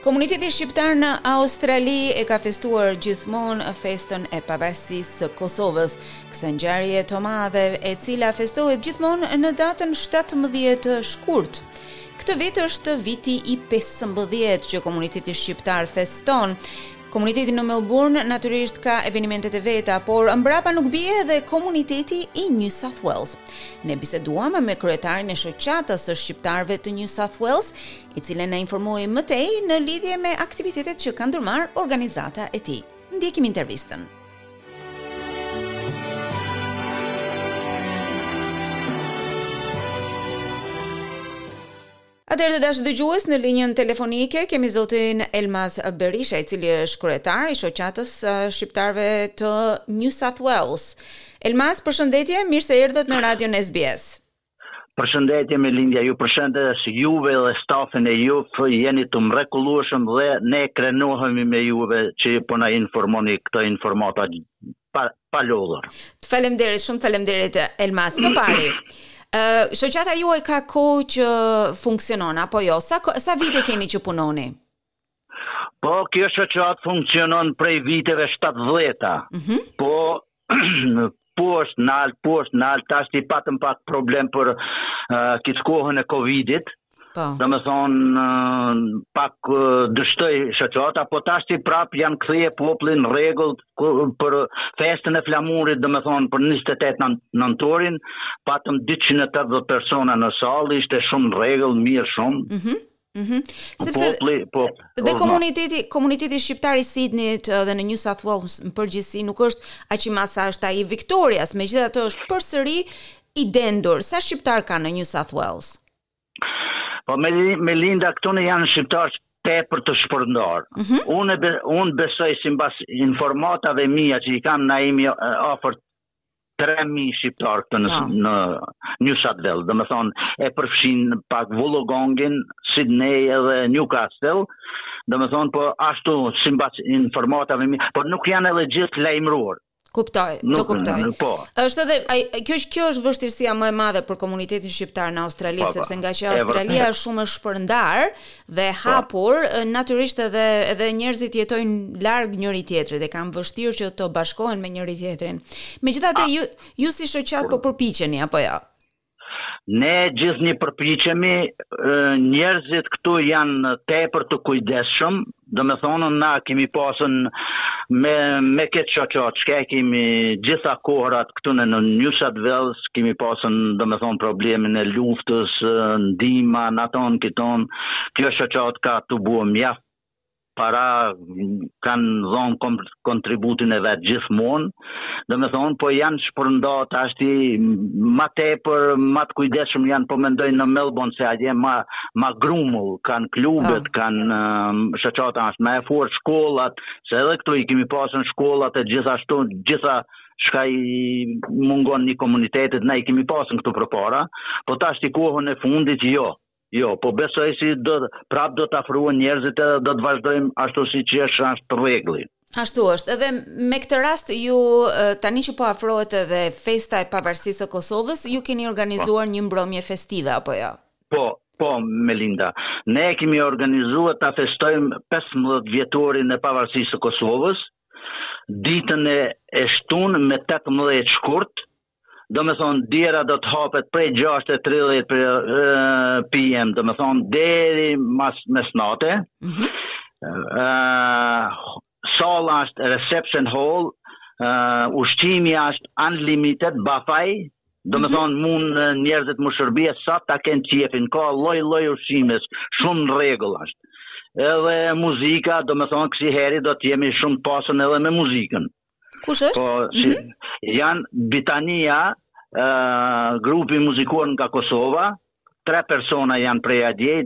Komuniteti shqiptar në Australi e ka festuar gjithmonë festën e pavarësisë së Kosovës. Kësaj ngjarje të madhe e cila festohet gjithmonë në datën 17 shkurt. Këtë vit është viti i 15 që komuniteti shqiptar feston Komuniteti në Melbourne natyrisht ka evenimentet e veta, por mbrapa nuk bie edhe komuniteti i New South Wales. Ne biseduam me kryetarin e shoqatës së shqiptarëve të New South Wales, i cili na informoi më tej në lidhje me aktivitetet që ka ndërmarrë organizata e tij. Ndjekim intervistën. Atëherë të dashur dëgjues në linjën telefonike kemi zotin Elmaz Berisha i cili është kryetar i shoqatës së shqiptarëve të New South Wales. Elmaz, përshëndetje, mirë se erdhët në Radion SBS. Përshëndetje Melinda, ju përshëndes juve dhe stafin e juj, jeni të mrekullueshëm dhe ne krenohemi me juve që po na informoni këto informata pa pa lodhur. Të faleminderit, shumë faleminderit Elmaz. Së pari, ë shoqata juaj ka kohë që funksionon apo jo? Sa sa vite keni që punoni? Po, kjo shoqatë funksionon prej viteve 70-ta. Mm -hmm. Po poshtë nalt, poshtë nalt, tashti patëm pak problem për uh, këtë kohën e Covidit, Po. Domethonë, pak dështoi shoqata, po tashti prap janë kthy populli n'rregull për festën e flamurit, domethonë, për 28 nëntorin, patëm 280 persona në sallë, ishte shumë n'rregull, mirë shumë. Mm -hmm. Mm -hmm. Sepse populli, pop, dhe komuniteti, komuniteti shqiptar i Sidnit dhe në New South Wales në përgjithësi nuk është aq i madh sa është ai i Victorias, megjithatë është përsëri i dendur. Sa shqiptarë ka në New South Wales? Po me, Melinda këtu në janë shqiptarë tepër të shpërndarë. Mm -hmm. Unë be, un besoj simbas informatave të mija që i kam najmi afër 3.000 shqiptarë këtu në, ah. në New South Wales. Domethonë, e përfshin pak Wollongongun, Sydney edhe Newcastle. Domethonë, po ashtu, simbas informatave të mija, por nuk janë edhe gjithë të lajmruar. Kuptoj, nuk, të kuptoj. Nuk, po. Është edhe ai kjo është kjo është vështirësia më e madhe për komunitetin shqiptar në Australi, po, po. sepse ngaqë Australia është shumë e shpërndarë dhe e po. hapur, natyrisht edhe edhe njerëzit jetojnë larg njëri-tjetrit dhe e kanë vështirë që të bashkohen me njëri-tjetrin. Megjithatë ju ju si shoqatë po përpiqeni apo jo? Ne gjithnjë përpiqemi, njerëzit këtu janë tepër të kujdesshëm, domethënë na kemi pasën me, me këtë shoqatë, çka e kemi gjitha kohërat këtu në, në New South Wales, kemi pasën domethënë problemin e luftës, ndihma, NATO-n, këtonë, kjo shoqatë ka tubua mjaft para kanë dhënë kontributin e vet gjithmonë, domethënë po janë shpërnda tashti ma tepër, ma të kujdesshëm janë po mendoj në Melbourne se atje ma ma grumull kanë klubet, oh, kanë shoqata asht ma e fortë shkollat, se edhe këtu i kemi pasën shkollat e gjithashtu gjitha çka i mungon një komunitetit, ne i kemi pasën këtu përpara, po tashti kohën e fundit jo, Jo, po besoj se do prap do të afrohen njerëzit edhe do të vazhdojmë ashtu siç është asht rregulli. Ashtu është. Edhe me këtë rast ju tani që po afrohet edhe festa e pavarësisë së Kosovës, ju keni organizuar po. një mbrëmje festive apo jo? Po, po Melinda. Ne e kemi organizuar ta festojmë 15 vjetorin e pavarësisë së Kosovës ditën e shtunë me 18 shkurt domethënë dera do të hapet prej 6.30 PM, domethënë deri mas mesnate, mm -hmm. uh, sala është reception hall, uh, ushqimi është unlimited, buffet, domethënë mhm mund njerëzit m'u shërbye sa ta kenë qefin, ka lloj-lloj ushqimesh, shumë në rregull është. Edhe muzika, domethënë kësi heri do të jemi shumë të pasun edhe me muzikën. Kush është? Po, si, mm -hmm. janë Bitania, uh, grupi muzikor nga Kosova, tre persona janë prej andej,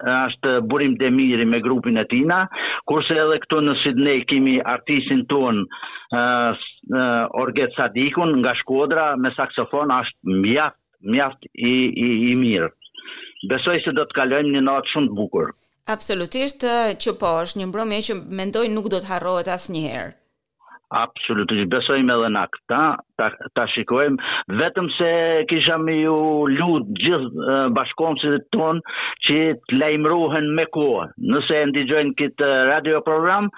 është Burim Demiri me grupin e tina, kurse edhe këtu në Sydney kemi artistin tonë uh, uh, Orget Sadikun nga Shkodra me saksofon është mjaft, mjaft i, i, i mirë. Besoj se do të kalojmë një natë shumë të bukur. Absolutisht që po, është një mbrëmje që mendoj nuk do të harrohet asnjëherë. Absolutisht, besojmë edhe na që ta, ta, ta shikojmë, vetëm se kisha me ju lutë gjithë bashkëkombësit tonë që të lajmërohen me kohë. Nëse e ndigjojnë këtë radioprogram,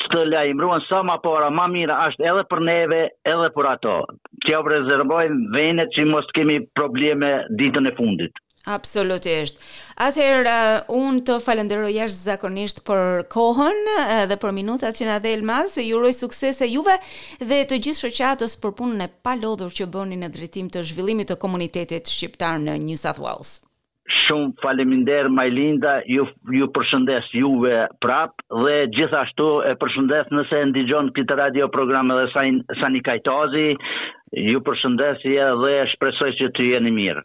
që të lajmërohen sa ma para, ma mirë asht edhe për neve, edhe për ato, t'jau rezervojmë venet që mos të kemi probleme ditën e fundit. Absolutisht. Atëherë unë të falënderoj jashtëzakonisht për kohën dhe për minutat që na dhe Elmaz, ju uroj suksese juve dhe të gjithë shoqatës për punën e palodhur që bëni në drejtim të zhvillimit të komunitetit shqiptar në New South Wales. Shumë faleminderit Majlinda, ju ju përshëndes juve prap dhe gjithashtu e përshëndes nëse e ndigjon këtë radio program edhe Sani Kajtazi, ju përshëndes edhe shpresoj që të jeni mirë.